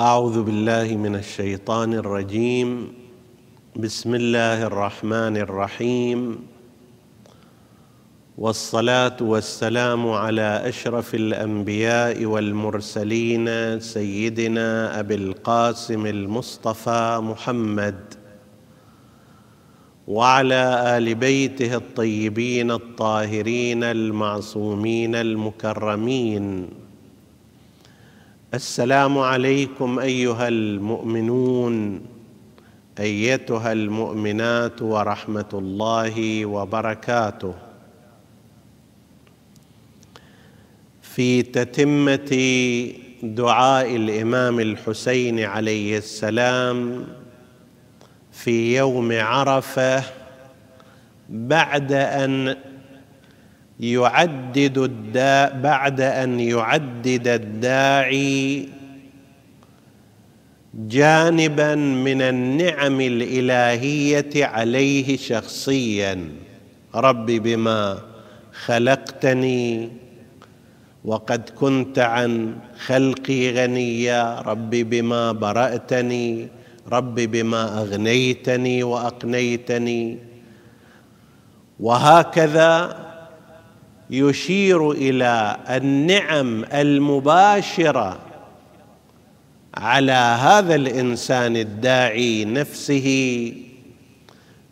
أعوذ بالله من الشيطان الرجيم. بسم الله الرحمن الرحيم. والصلاة والسلام على أشرف الأنبياء والمرسلين سيدنا أبي القاسم المصطفى محمد وعلى آل بيته الطيبين الطاهرين المعصومين المكرمين. السلام عليكم أيها المؤمنون أيتها المؤمنات ورحمة الله وبركاته. في تتمة دعاء الإمام الحسين عليه السلام في يوم عرفة بعد أن يعدد الدا بعد أن يعدد الداعي. جانبا من النعم الإلهية عليه شخصيا. رب بما خلقتني وقد كنت عن خلقي غنيا. رب بما برأتني رب بما أغنيتني وأقنيتني. وهكذا يشير إلى النعم المباشرة على هذا الإنسان الداعي نفسه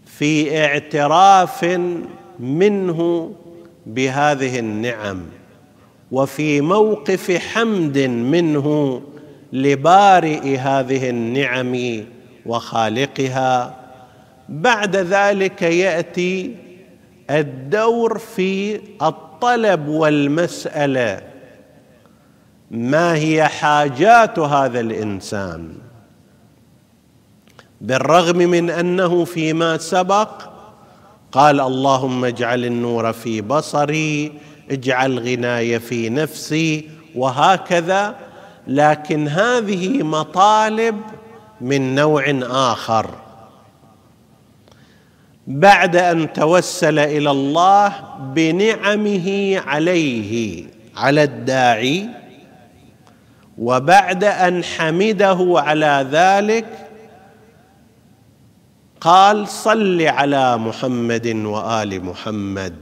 في اعتراف منه بهذه النعم وفي موقف حمد منه لبارئ هذه النعم وخالقها. بعد ذلك يأتي الدور في الطلب والمسألة. ما هي حاجات هذا الإنسان؟ بالرغم من أنه فيما سبق قال اللهم اجعل النور في بصري اجعل غناي في نفسي وهكذا لكن هذه مطالب من نوع آخر. بعد أن توسل إلى الله بنعمه عليه على الداعي وبعد أن حمده على ذلك قال صل على محمد وآل محمد.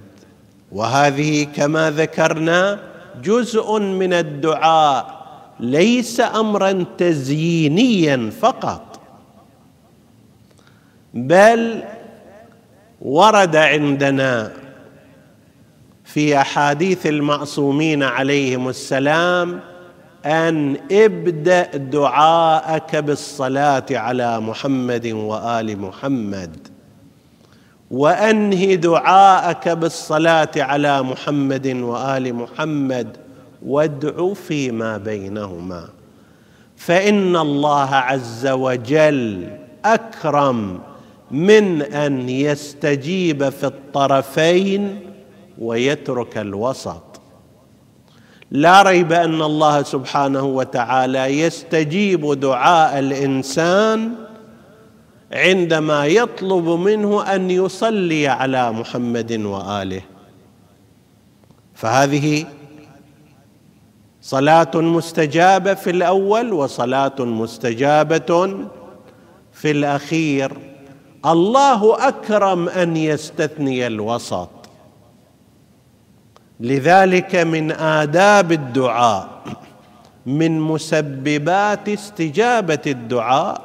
وهذه كما ذكرنا جزء من الدعاء ليس امرا تزيينيا فقط بل ورد عندنا في أحاديث المعصومين عليهم السلام أن ابدأ دعاءك بالصلاة على محمد وآل محمد وأنهي دعاءك بالصلاة على محمد وآل محمد وادع فيما بينهما. فإن الله عز وجل أكرم من أن يستجيب في الطرفين ويترك الوسط. لا ريب أن الله سبحانه وتعالى يستجيب دعاء الإنسان عندما يطلب منه أن يصلي على محمد وآله. فهذه صلاة مستجابة في الأول وصلاة مستجابة في الأخير. الله أكرم أن يستثني الوسط. لذلك من آداب الدعاء من مسببات استجابة الدعاء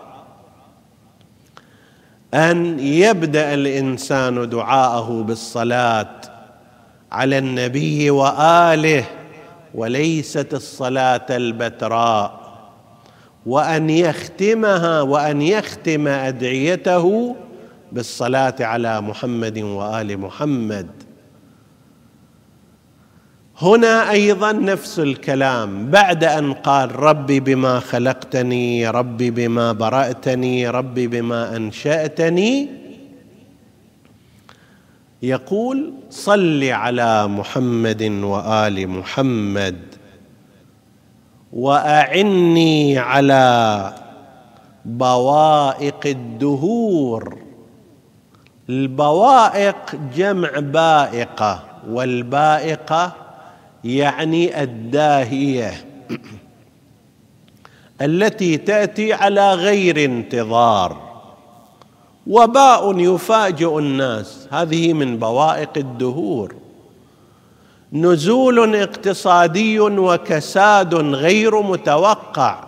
أن يبدأ الإنسان دعاءه بالصلاة على النبي وآله وليست الصلاة البتراء وأن يختمها وأن يختم أدعيته بالصلاة على محمد وآل محمد. هنا أيضا نفس الكلام. بعد أن قال ربي بما خلقتني ربي بما برأتني ربي بما أنشأتني يقول صل على محمد وآل محمد. وأعني على بوائق الدهور. البوائق جمع بائقة والبائقة يعني الداهية التي تأتي على غير انتظار. وباء يفاجئ الناس هذه من بوائق الدهور. نزول اقتصادي وكساد غير متوقع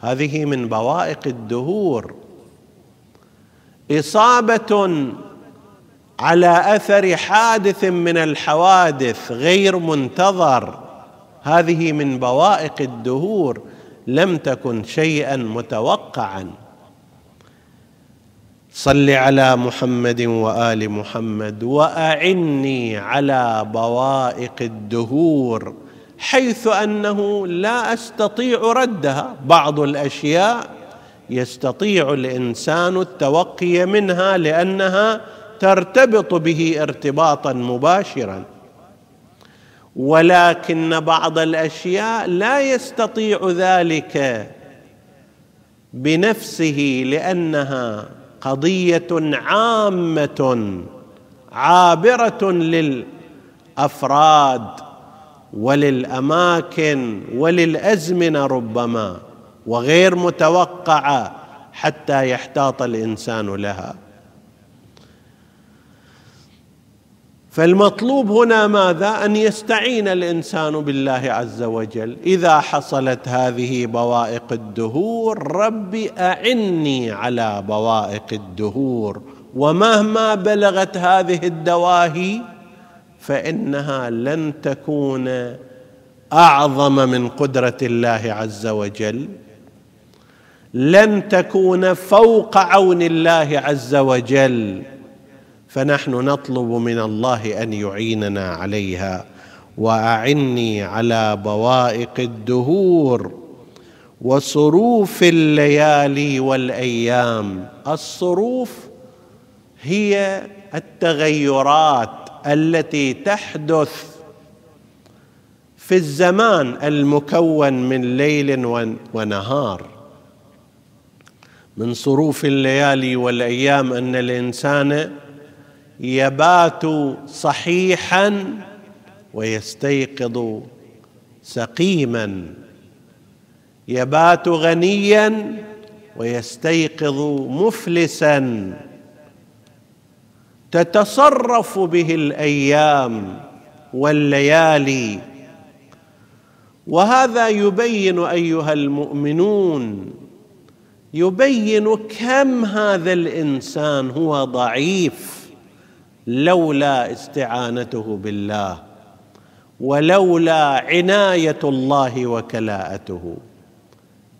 هذه من بوائق الدهور. إصابة على أثر حادث من الحوادث غير منتظر. هذه من بوائق الدهور. لم تكن شيئا متوقعا. صل على محمد وآل محمد وأعني على بوائق الدهور حيث أنه لا أستطيع ردها. بعض الأشياء يستطيع الإنسان التوقي منها لأنها ترتبط به ارتباطا مباشرا. ولكن بعض الأشياء لا يستطيع ذلك بنفسه لأنها قضية عامة عابرة للأفراد وللأماكن وللأزمنة ربما. وغير متوقعة حتى يحتاط الإنسان لها. فالمطلوب هنا ماذا؟ أن يستعين الإنسان بالله عز وجل. إذا حصلت هذه بوائق الدهور ربي أعني على بوائق الدهور. ومهما بلغت هذه الدواهي فإنها لن تكون أعظم من قدرة الله عز وجل. لن تكون فوق عون الله عز وجل. فنحن نطلب من الله أن يعيننا عليها وأعني على بوائق الدهور وصروف الليالي والأيام. الصروف هي التغيرات التي تحدث في الزمان المكون من ليل ونهار. من صروف الليالي والأيام أن الإنسان يبات صحيحا ويستيقظ سقيما. يبات غنيا ويستيقظ مفلسا. تتصرف به الأيام والليالي. وهذا يبين أيها المؤمنون يبين كم هذا الإنسان هو ضعيف لولا استعانته بالله ولولا عناية الله وكلاءته.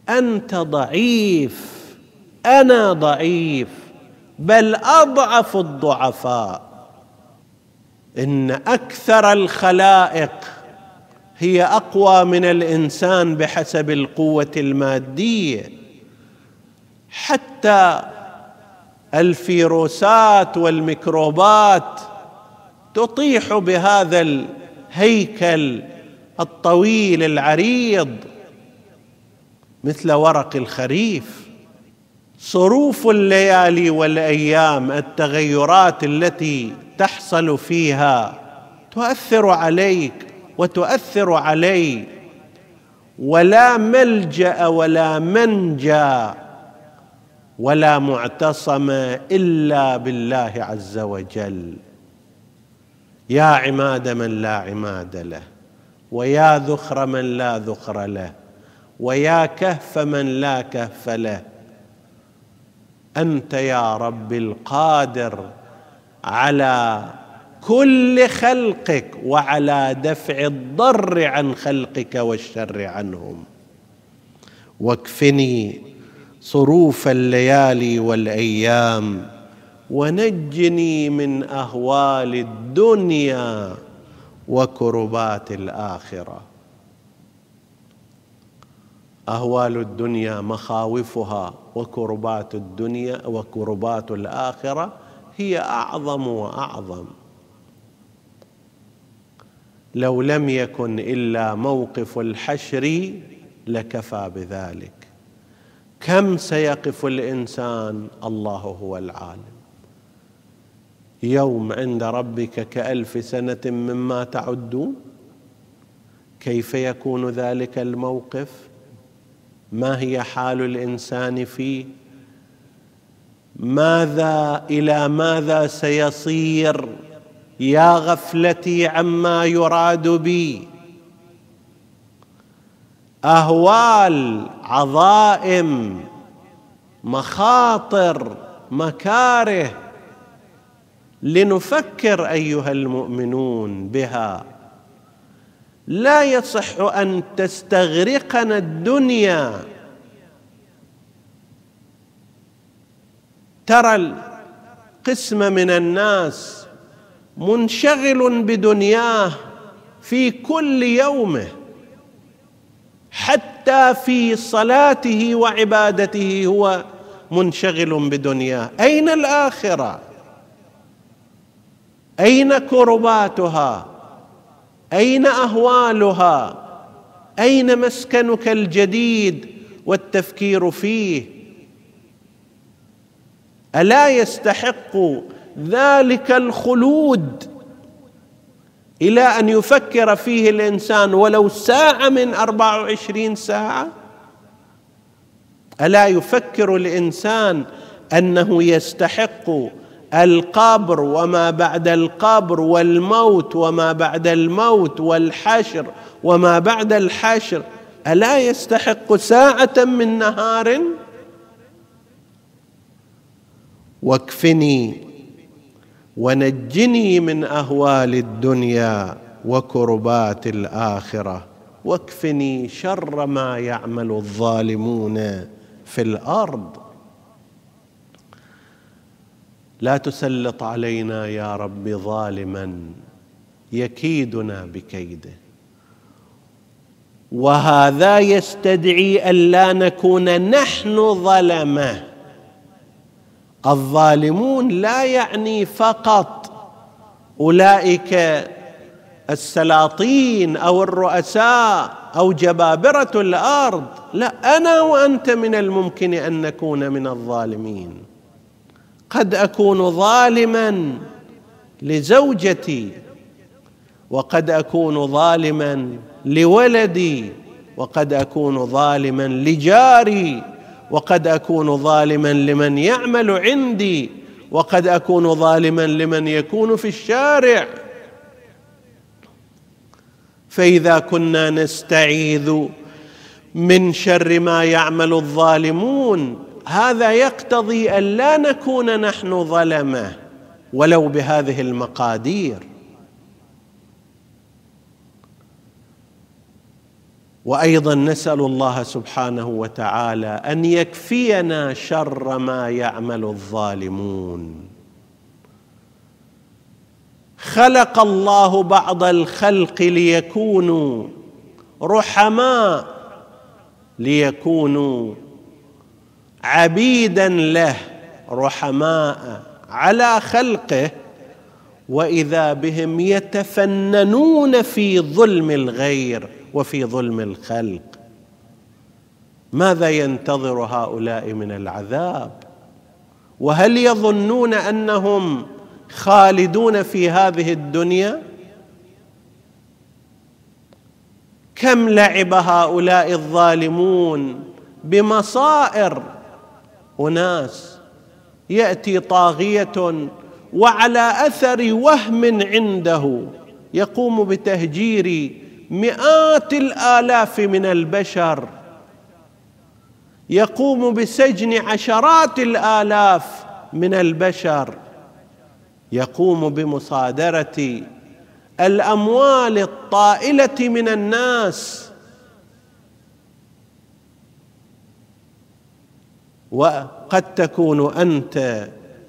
أنت ضعيف أنا ضعيف بل أضعف الضعفاء. إن أكثر الخلائق هي أقوى من الإنسان بحسب القوة المادية. حتى الفيروسات والميكروبات تطيح بهذا الهيكل الطويل العريض مثل ورق الخريف. صروف الليالي والأيام التغيرات التي تحصل فيها تؤثر عليك وتؤثر علي. ولا ملجأ ولا منجأ ولا معتصم إلا بالله عز وجل. يا عماد من لا عماد له ويا ذخر من لا ذخر له ويا كهف من لا كهف له. أنت يا رب القادر على كل خلقك وعلى دفع الضر عن خلقك والشر عنهم. واكفني صروف الليالي والأيام ونجني من أهوال الدنيا وكربات الآخرة. أهوال الدنيا مخاوفها وكربات الدنيا وكربات الآخرة هي أعظم وأعظم. لو لم يكن إلا موقف الحشر لكفى بذلك. كم سيقف الإنسان؟ الله هو العالم. يوم عند ربك كألف سنة مما تعدون؟ كيف يكون ذلك الموقف؟ ما هي حال الإنسان فيه؟ ماذا إلى ماذا سيصير؟ يا غفلتي عما يراد بي. أهوال عظائم مخاطر مكاره. لنفكر أيها المؤمنون بها. لا يصح أن تستغرقنا الدنيا. ترى القسم من الناس منشغل بدنياه في كل يومه. حتى في صلاته وعبادته هو منشغل بدنياه. أين الآخرة؟ أين كرباتها؟ أين أهوالها؟ أين مسكنك الجديد والتفكير فيه؟ ألا يستحق ذلك الخلود إلى أن يفكر فيه الإنسان ولو ساعة من أربع وعشرين ساعة؟ ألا يفكر الإنسان أنه يستحق القبر وما بعد القبر والموت وما بعد الموت والحشر وما بعد الحشر؟ ألا يستحق ساعة من نهار؟ واكفني ونجني من أهوال الدنيا وكربات الآخرة. واكفني شر ما يعمل الظالمون في الأرض. لا تسلط علينا يا رب ظالما يكيدنا بكيده. وهذا يستدعي الا نكون نحن ظلمه. الظالمون لا يعني فقط أولئك السلاطين أو الرؤساء أو جبابرة الأرض. لا أنا وأنت من الممكن أن نكون من الظالمين. قد أكون ظالما لزوجتي وقد أكون ظالما لولدي وقد أكون ظالما لجاري. وقد أكون ظالما لمن يعمل عندي وقد أكون ظالما لمن يكون في الشارع. فإذا كنا نستعيذ من شر ما يعمل الظالمون هذا يقتضي أن لا نكون نحن ظلمة ولو بهذه المقادير. وأيضا نسأل الله سبحانه وتعالى أن يكفينا شر ما يعمل الظالمون. خلق الله بعض الخلق ليكونوا رحماء ليكونوا عبيدا له رحماء على خلقه وإذا بهم يتفننون في ظلم الغير وفي ظلم الخلق. ماذا ينتظر هؤلاء من العذاب؟ وهل يظنون أنهم خالدون في هذه الدنيا؟ كم لعب هؤلاء الظالمون بمصائر أناس؟ يأتي طاغية وعلى أثر وهم عنده يقوم بتهجير مئات الآلاف من البشر يقوم بسجن عشرات الآلاف من البشر يقوم بمصادرة الأموال الطائلة من الناس وقد تكون أنت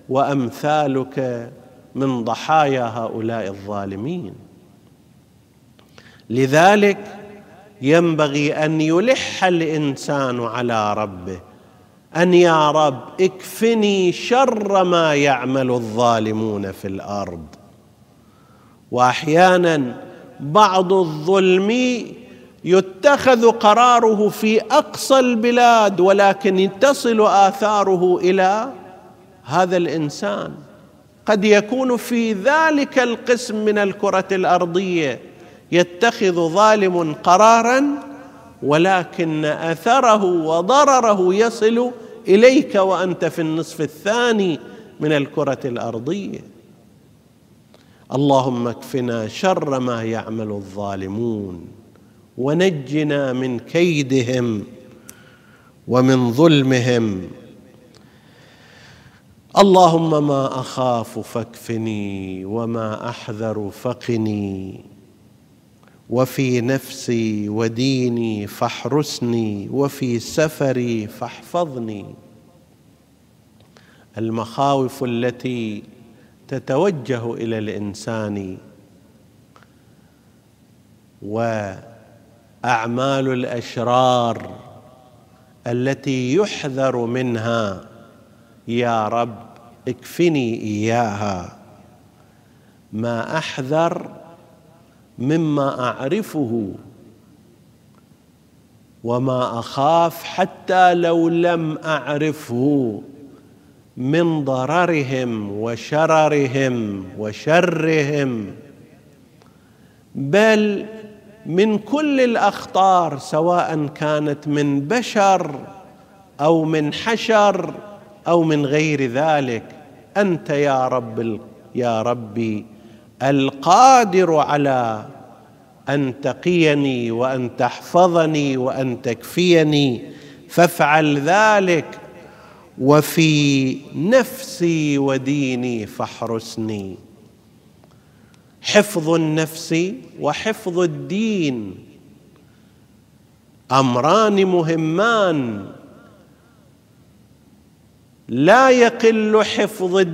وأمثالك من ضحايا هؤلاء الظالمين. لذلك ينبغي أن يلح الإنسان على ربه أن يا رب اكفني شر ما يعمل الظالمون في الأرض. واحيانا بعض الظلم يتخذ قراره في أقصى البلاد ولكن تصل آثاره إلى هذا الإنسان. قد يكون في ذلك القسم من الكرة الأرضية. يتخذ ظالم قرارا ولكن أثره وضرره يصل إليك وأنت في النصف الثاني من الكرة الأرضية. اللهم اكفنا شر ما يعمل الظالمون ونجنا من كيدهم ومن ظلمهم. اللهم ما أخاف فاكفني وما أحذر فقني. وفي نفسي وديني فاحرسني وفي سفري فاحفظني. المخاوف التي تتوجه إلى الإنسان وأعمال الأشرار التي يحذر منها يا رب اكفني إياها. ما أحذر مما أعرفه وما أخاف حتى لو لم أعرفه من ضررهم وشررهم وشرهم بل من كل الأخطار سواء كانت من بشر أو من حشر أو من غير ذلك أنت يا رب يا ربي القادر على أن تقيني وأن تحفظني وأن تكفيني فافعل ذلك وفي نفسي وديني فاحرسني. حفظ النفس وحفظ الدين أمران مهمان. لا يقل حفظ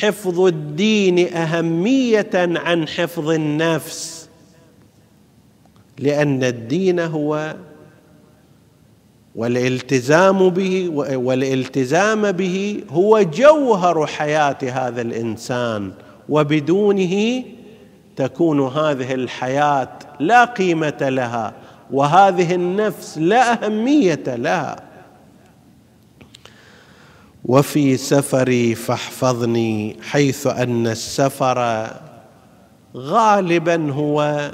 حفظ الدين أهمية عن حفظ النفس لأن الدين هو والالتزام به والالتزام به هو جوهر حياة هذا الإنسان وبدونه تكون هذه الحياة لا قيمة لها وهذه النفس لا أهمية لها. وفي سفري فاحفظني حيث أن السفر غالبا هو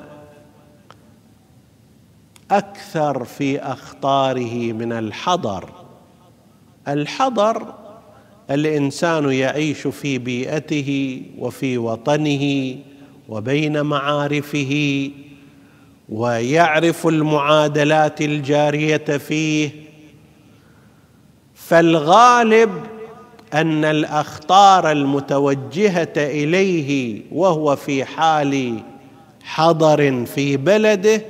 أكثر في أخطاره من الحضر. الحضر الإنسان يعيش في بيئته وفي وطنه وبين معارفه ويعرف المعادلات الجارية فيه فالغالب أن الأخطار المتوجهة إليه وهو في حال حضر في بلده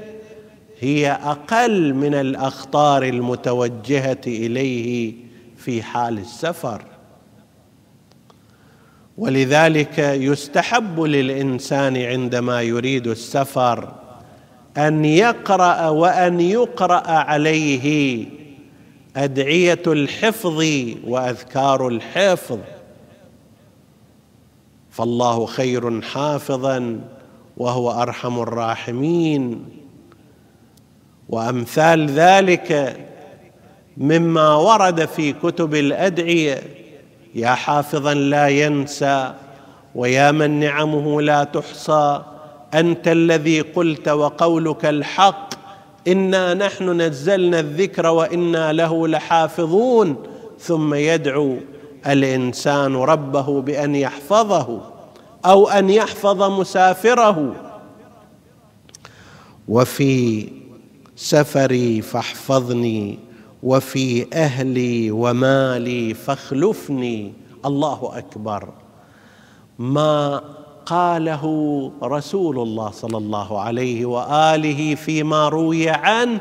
هي أقل من الأخطار المتوجهة إليه في حال السفر. ولذلك يستحب للإنسان عندما يريد السفر أن يقرأ وأن يقرأ عليه أدعية الحفظ وأذكار الحفظ. فالله خير حافظا وهو أرحم الراحمين. وأمثال ذلك مما ورد في كتب الأدعية يا حافظا لا ينسى ويا من نعمه لا تحصى أنت الذي قلت وقولك الحق إنا نحن نزلنا الذكر وإنا له لحافظون ثم يدعو الإنسان ربه بأن يحفظه أو أن يحفظ مسافره. وفي سفري فاحفظني وفي أهلي ومالي فاخلفني الله أكبر. ما قاله رسول الله صلى الله عليه وآله فيما روي عنه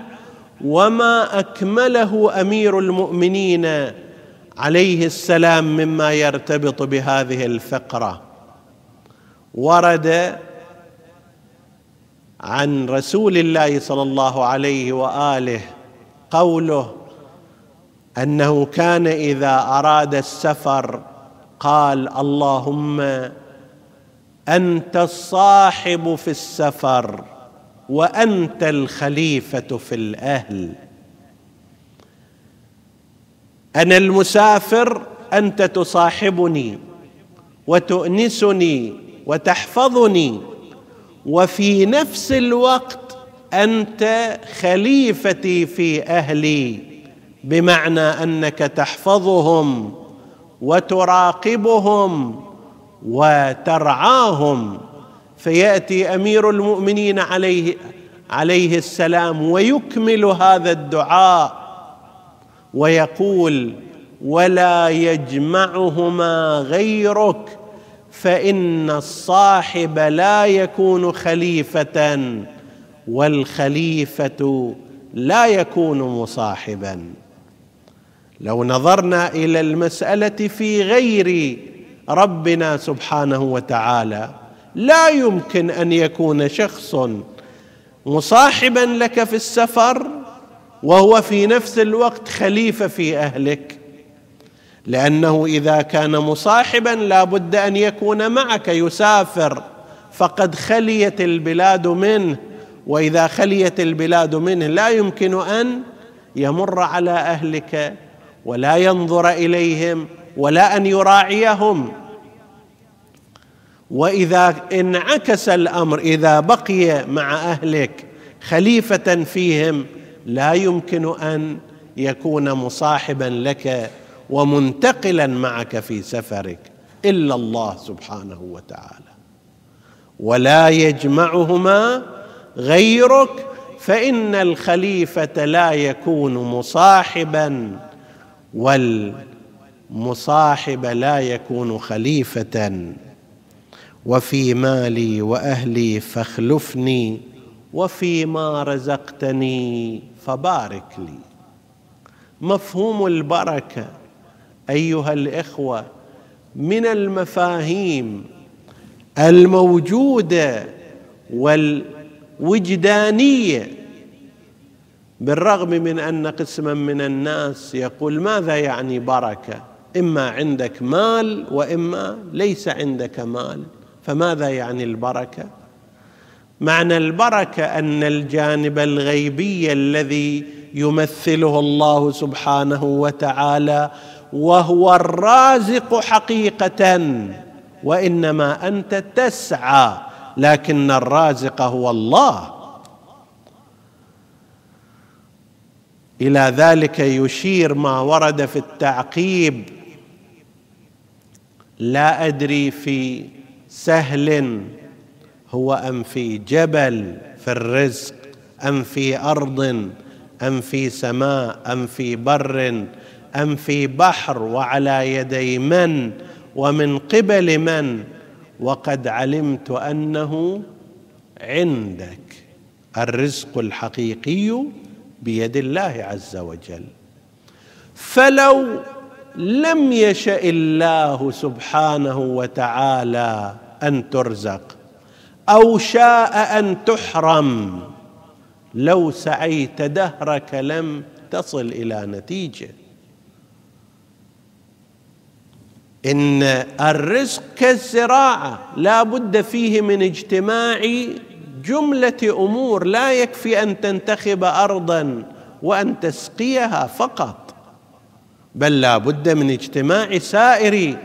وما أكمله أمير المؤمنين عليه السلام مما يرتبط بهذه الفقرة. ورد عن رسول الله صلى الله عليه وآله قوله أنه كان إذا أراد السفر قال اللهم أنت الصاحب في السفر وأنت الخليفة في الأهل. أنا المسافر أنت تصاحبني وتؤنسني وتحفظني وفي نفس الوقت أنت خليفتي في أهلي بمعنى أنك تحفظهم وتراقبهم وترعاهم فيأتي أمير المؤمنين عليه عليه السلام ويكمل هذا الدعاء ويقول ولا يجمعهما غيرك فإن الصاحب لا يكون خليفة والخليفة لا يكون مصاحبا. لو نظرنا إلى المسألة في غير ربنا سبحانه وتعالى لا يمكن أن يكون شخص مصاحبا لك في السفر وهو في نفس الوقت خليفة في أهلك لأنه إذا كان مصاحبا لا بد أن يكون معك يسافر فقد خليت البلاد منه وإذا خليت البلاد منه لا يمكن أن يمر على أهلك ولا ينظر إليهم. ولا أن يراعيهم. وإذا انعكس الأمر إذا بقي مع أهلك خليفة فيهم لا يمكن أن يكون مصاحبا لك ومنتقلا معك في سفرك إلا الله سبحانه وتعالى. ولا يجمعهما غيرك فإن الخليفة لا يكون مصاحبا والمصاحب لا يكون خليفة. وفي مالي وأهلي فاخلفني وفيما رزقتني فبارك لي. مفهوم البركة أيها الإخوة من المفاهيم الموجودة والوجدانية بالرغم من أن قسما من الناس يقول ماذا يعني بركة؟ إما عندك مال وإما ليس عندك مال. فماذا يعني البركة؟ معنى البركة أن الجانب الغيبي الذي يمثله الله سبحانه وتعالى وهو الرازق حقيقة وإنما أنت تسعى لكن الرازق هو الله. إلى ذلك يشير ما ورد في التعقيب لا أدري في سهل هو أم في جبل في الرزق أم في أرض أم في سماء أم في بر أم في بحر وعلى يدي من ومن قبل من وقد علمت أنه عندك الرزق الحقيقي بيد الله عز وجل. فلو لم يشأ الله سبحانه وتعالى أن ترزق أو شاء أن تحرم. لو سعيت دهرك لم تصل إلى نتيجة. إن الرزق كالزراعة لا بد فيه من اجتماع جملة أمور لا يكفي أن تنتخب ارضا وأن تسقيها فقط. بل لا بد من اجتماع سائر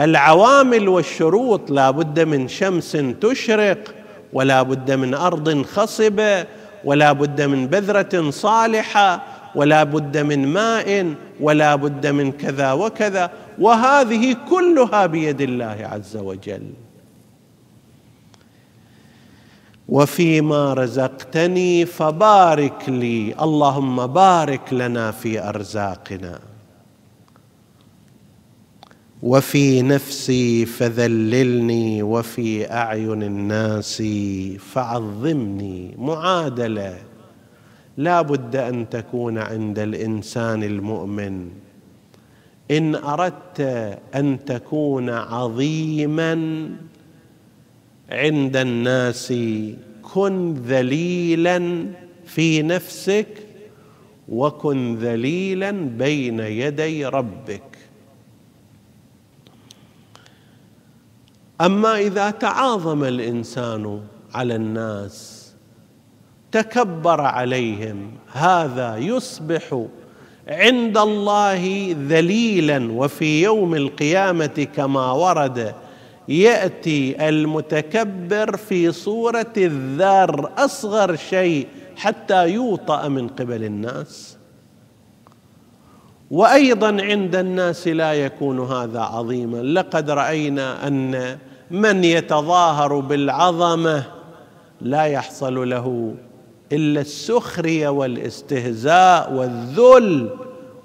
العوامل والشروط. لا بد من شمس تشرق ولا بد من أرض خصبه ولا بد من بذرة صالحة ولا بد من ماء ولا بد من كذا وكذا. وهذه كلها بيد الله عز وجل. وفيما رزقتني فبارك لي. اللهم بارك لنا في أرزاقنا. وفي نفسي فذللني وفي أعين الناس فعظمني. معادلة. لا بد أن تكون عند الإنسان المؤمن. إن أردت أن تكون عظيما عند الناس كن ذليلا في نفسك وكن ذليلا بين يدي ربك. أما إذا تعاظم الإنسان على الناس تكبر عليهم هذا يصبح عند الله ذليلا وفي يوم القيامة كما ورد يأتي المتكبر في صورة الذر أصغر شيء حتى يوطأ من قبل الناس. وأيضا عند الناس لا يكون هذا عظيما. لقد رأينا أن من يتظاهر بالعظمة لا يحصل له إلا السخرية والاستهزاء والذل.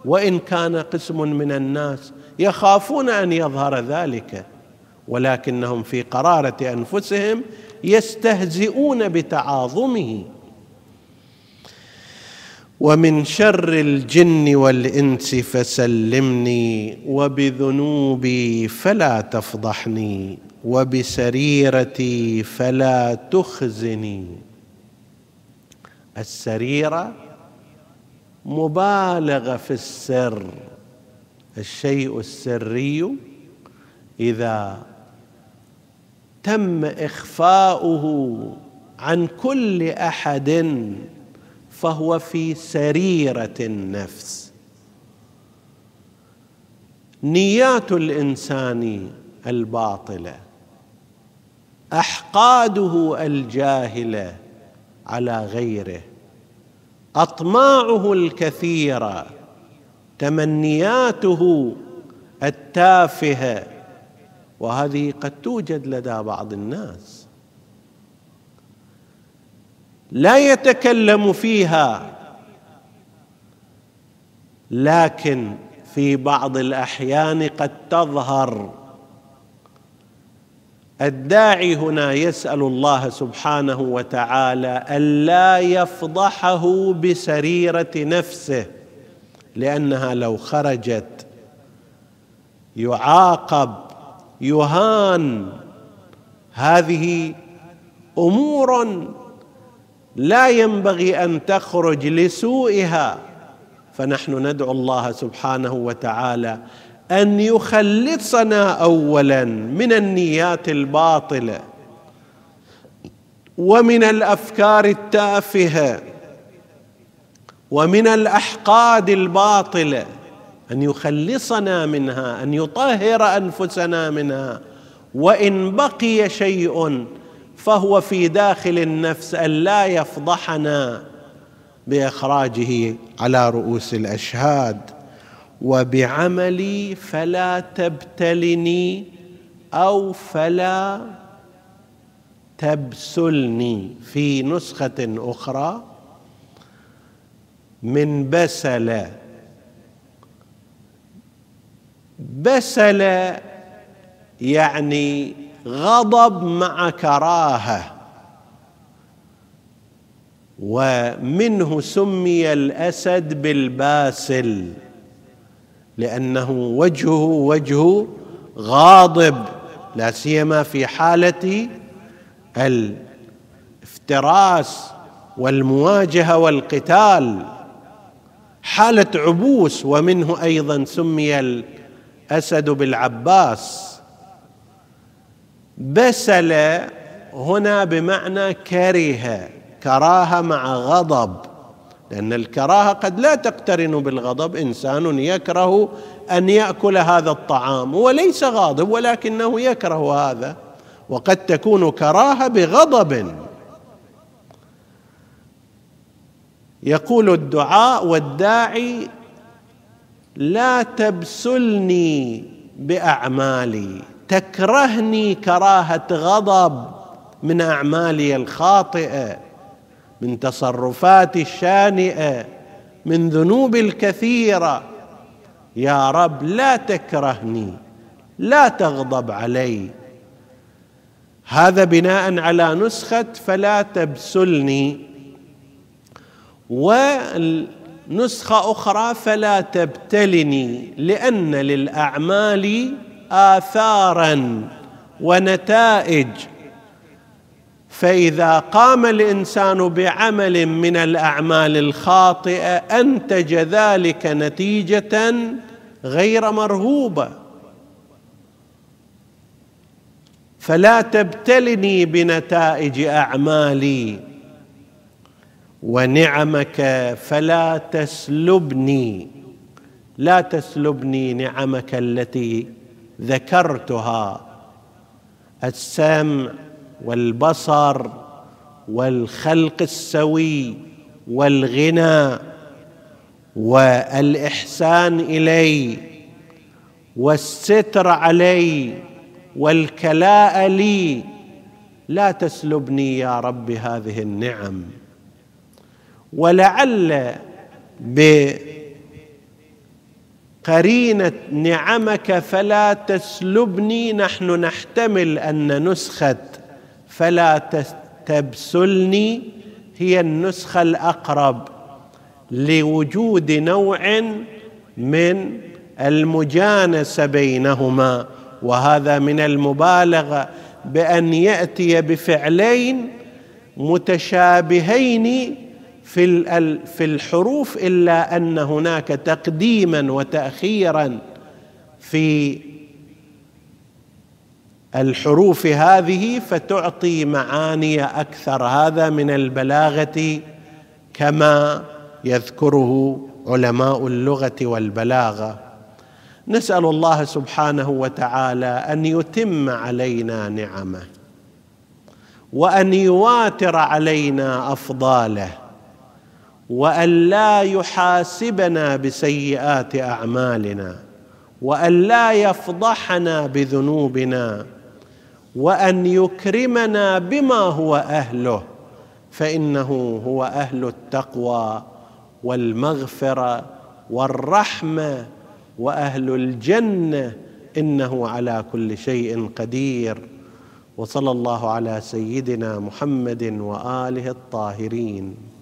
وإن كان قسم من الناس يخافون أن يظهر ذلك. ولكنهم في قرارة أنفسهم يستهزئون بتعاظمه. ومن شر الجن والإنس فسلمني وبذنوبي فلا تفضحني وبسريرتي فلا تخزني. السريرة مبالغة في السر الشيء السري إذا تم إخفاؤه عن كل أحد فهو في سريرة النفس. نيات الإنسان الباطلة أحقاده الجاهلة على غيره أطماعه الكثيرة تمنياته التافهة وهذه قد توجد لدى بعض الناس. لا يتكلم فيها لكن في بعض الأحيان قد تظهر. الداعي هنا يسأل الله سبحانه وتعالى ألا يفضحه بسريرة نفسه لأنها لو خرجت يعاقب يهان. هذه امور لا ينبغي أن تخرج لسوءها فنحن ندعو الله سبحانه وتعالى أن يخلصنا اولا من النيات الباطلة ومن الأفكار التافهة ومن الأحقاد الباطلة. أن يخلصنا منها أن يطهر أنفسنا منها. وإن بقي شيء فهو في داخل النفس أن لا يفضحنا بإخراجه على رؤوس الأشهاد. وبعملي فلا تبتلني أو فلا تبسلني. في نسخة أخرى من بسل بسل يعني غضب مع كراهة. ومنه سمي الأسد بالباسل لأنه وجهه وجه غاضب لا سيما في حالة الافتراس والمواجهة والقتال. حالة عبوس ومنه أيضا سمي الاسد بالعباس. بسل هنا بمعنى كره كراهة مع غضب. لأن الكراهة قد لا تقترن بالغضب. إنسان يكره أن يأكل هذا الطعام وليس غاضب ولكنه يكره هذا. وقد تكون كراهة بغضب. يقول الدعاء والداعي لا تبسلني بأعمالي تكرهني كراهة غضب من أعمالي الخاطئة من تصرفاتي الشانئة من ذنوبي الكثيرة. يا رب لا تكرهني لا تغضب علي. هذا بناء على نسخة فلا تبسلني. ونسخه أخرى فلا تبتلني لأن للأعمال اثارا ونتائج. فإذا قام الإنسان بعمل من الأعمال الخاطئة أنتج ذلك نتيجة غير مرهوبة. فلا تبتلني بنتائج أعمالي. ونعمك فلا تسلبني لا تسلبني نعمك التي ذكرتها. السمع والبصر والخلق السوي والغنى والإحسان إلي والستر علي والكلاء لي لا تسلبني يا رب هذه النعم. ولعل بقرينة نعمك فلا تسلبني نحن نحتمل أن نسخة فلا تبسلني هي النسخة الأقرب لوجود نوع من المجانسة بينهما. وهذا من المبالغه بأن يأتي بفعلين متشابهين في في الحروف إلا أن هناك تقديما وتاخيرا في الحروف هذه فتعطي معاني أكثر. هذا من البلاغة كما يذكره علماء اللغة والبلاغة. نسأل الله سبحانه وتعالى أن يتم علينا نعمه وأن يواتر علينا أفضاله. وأن لا يحاسبنا بسيئات أعمالنا وأن لا يفضحنا بذنوبنا وأن يكرمنا بما هو أهله فإنه هو أهل التقوى والمغفرة والرحمة وأهل الجنة إنه على كل شيء قدير. وصلى الله على سيدنا محمد وآله الطاهرين.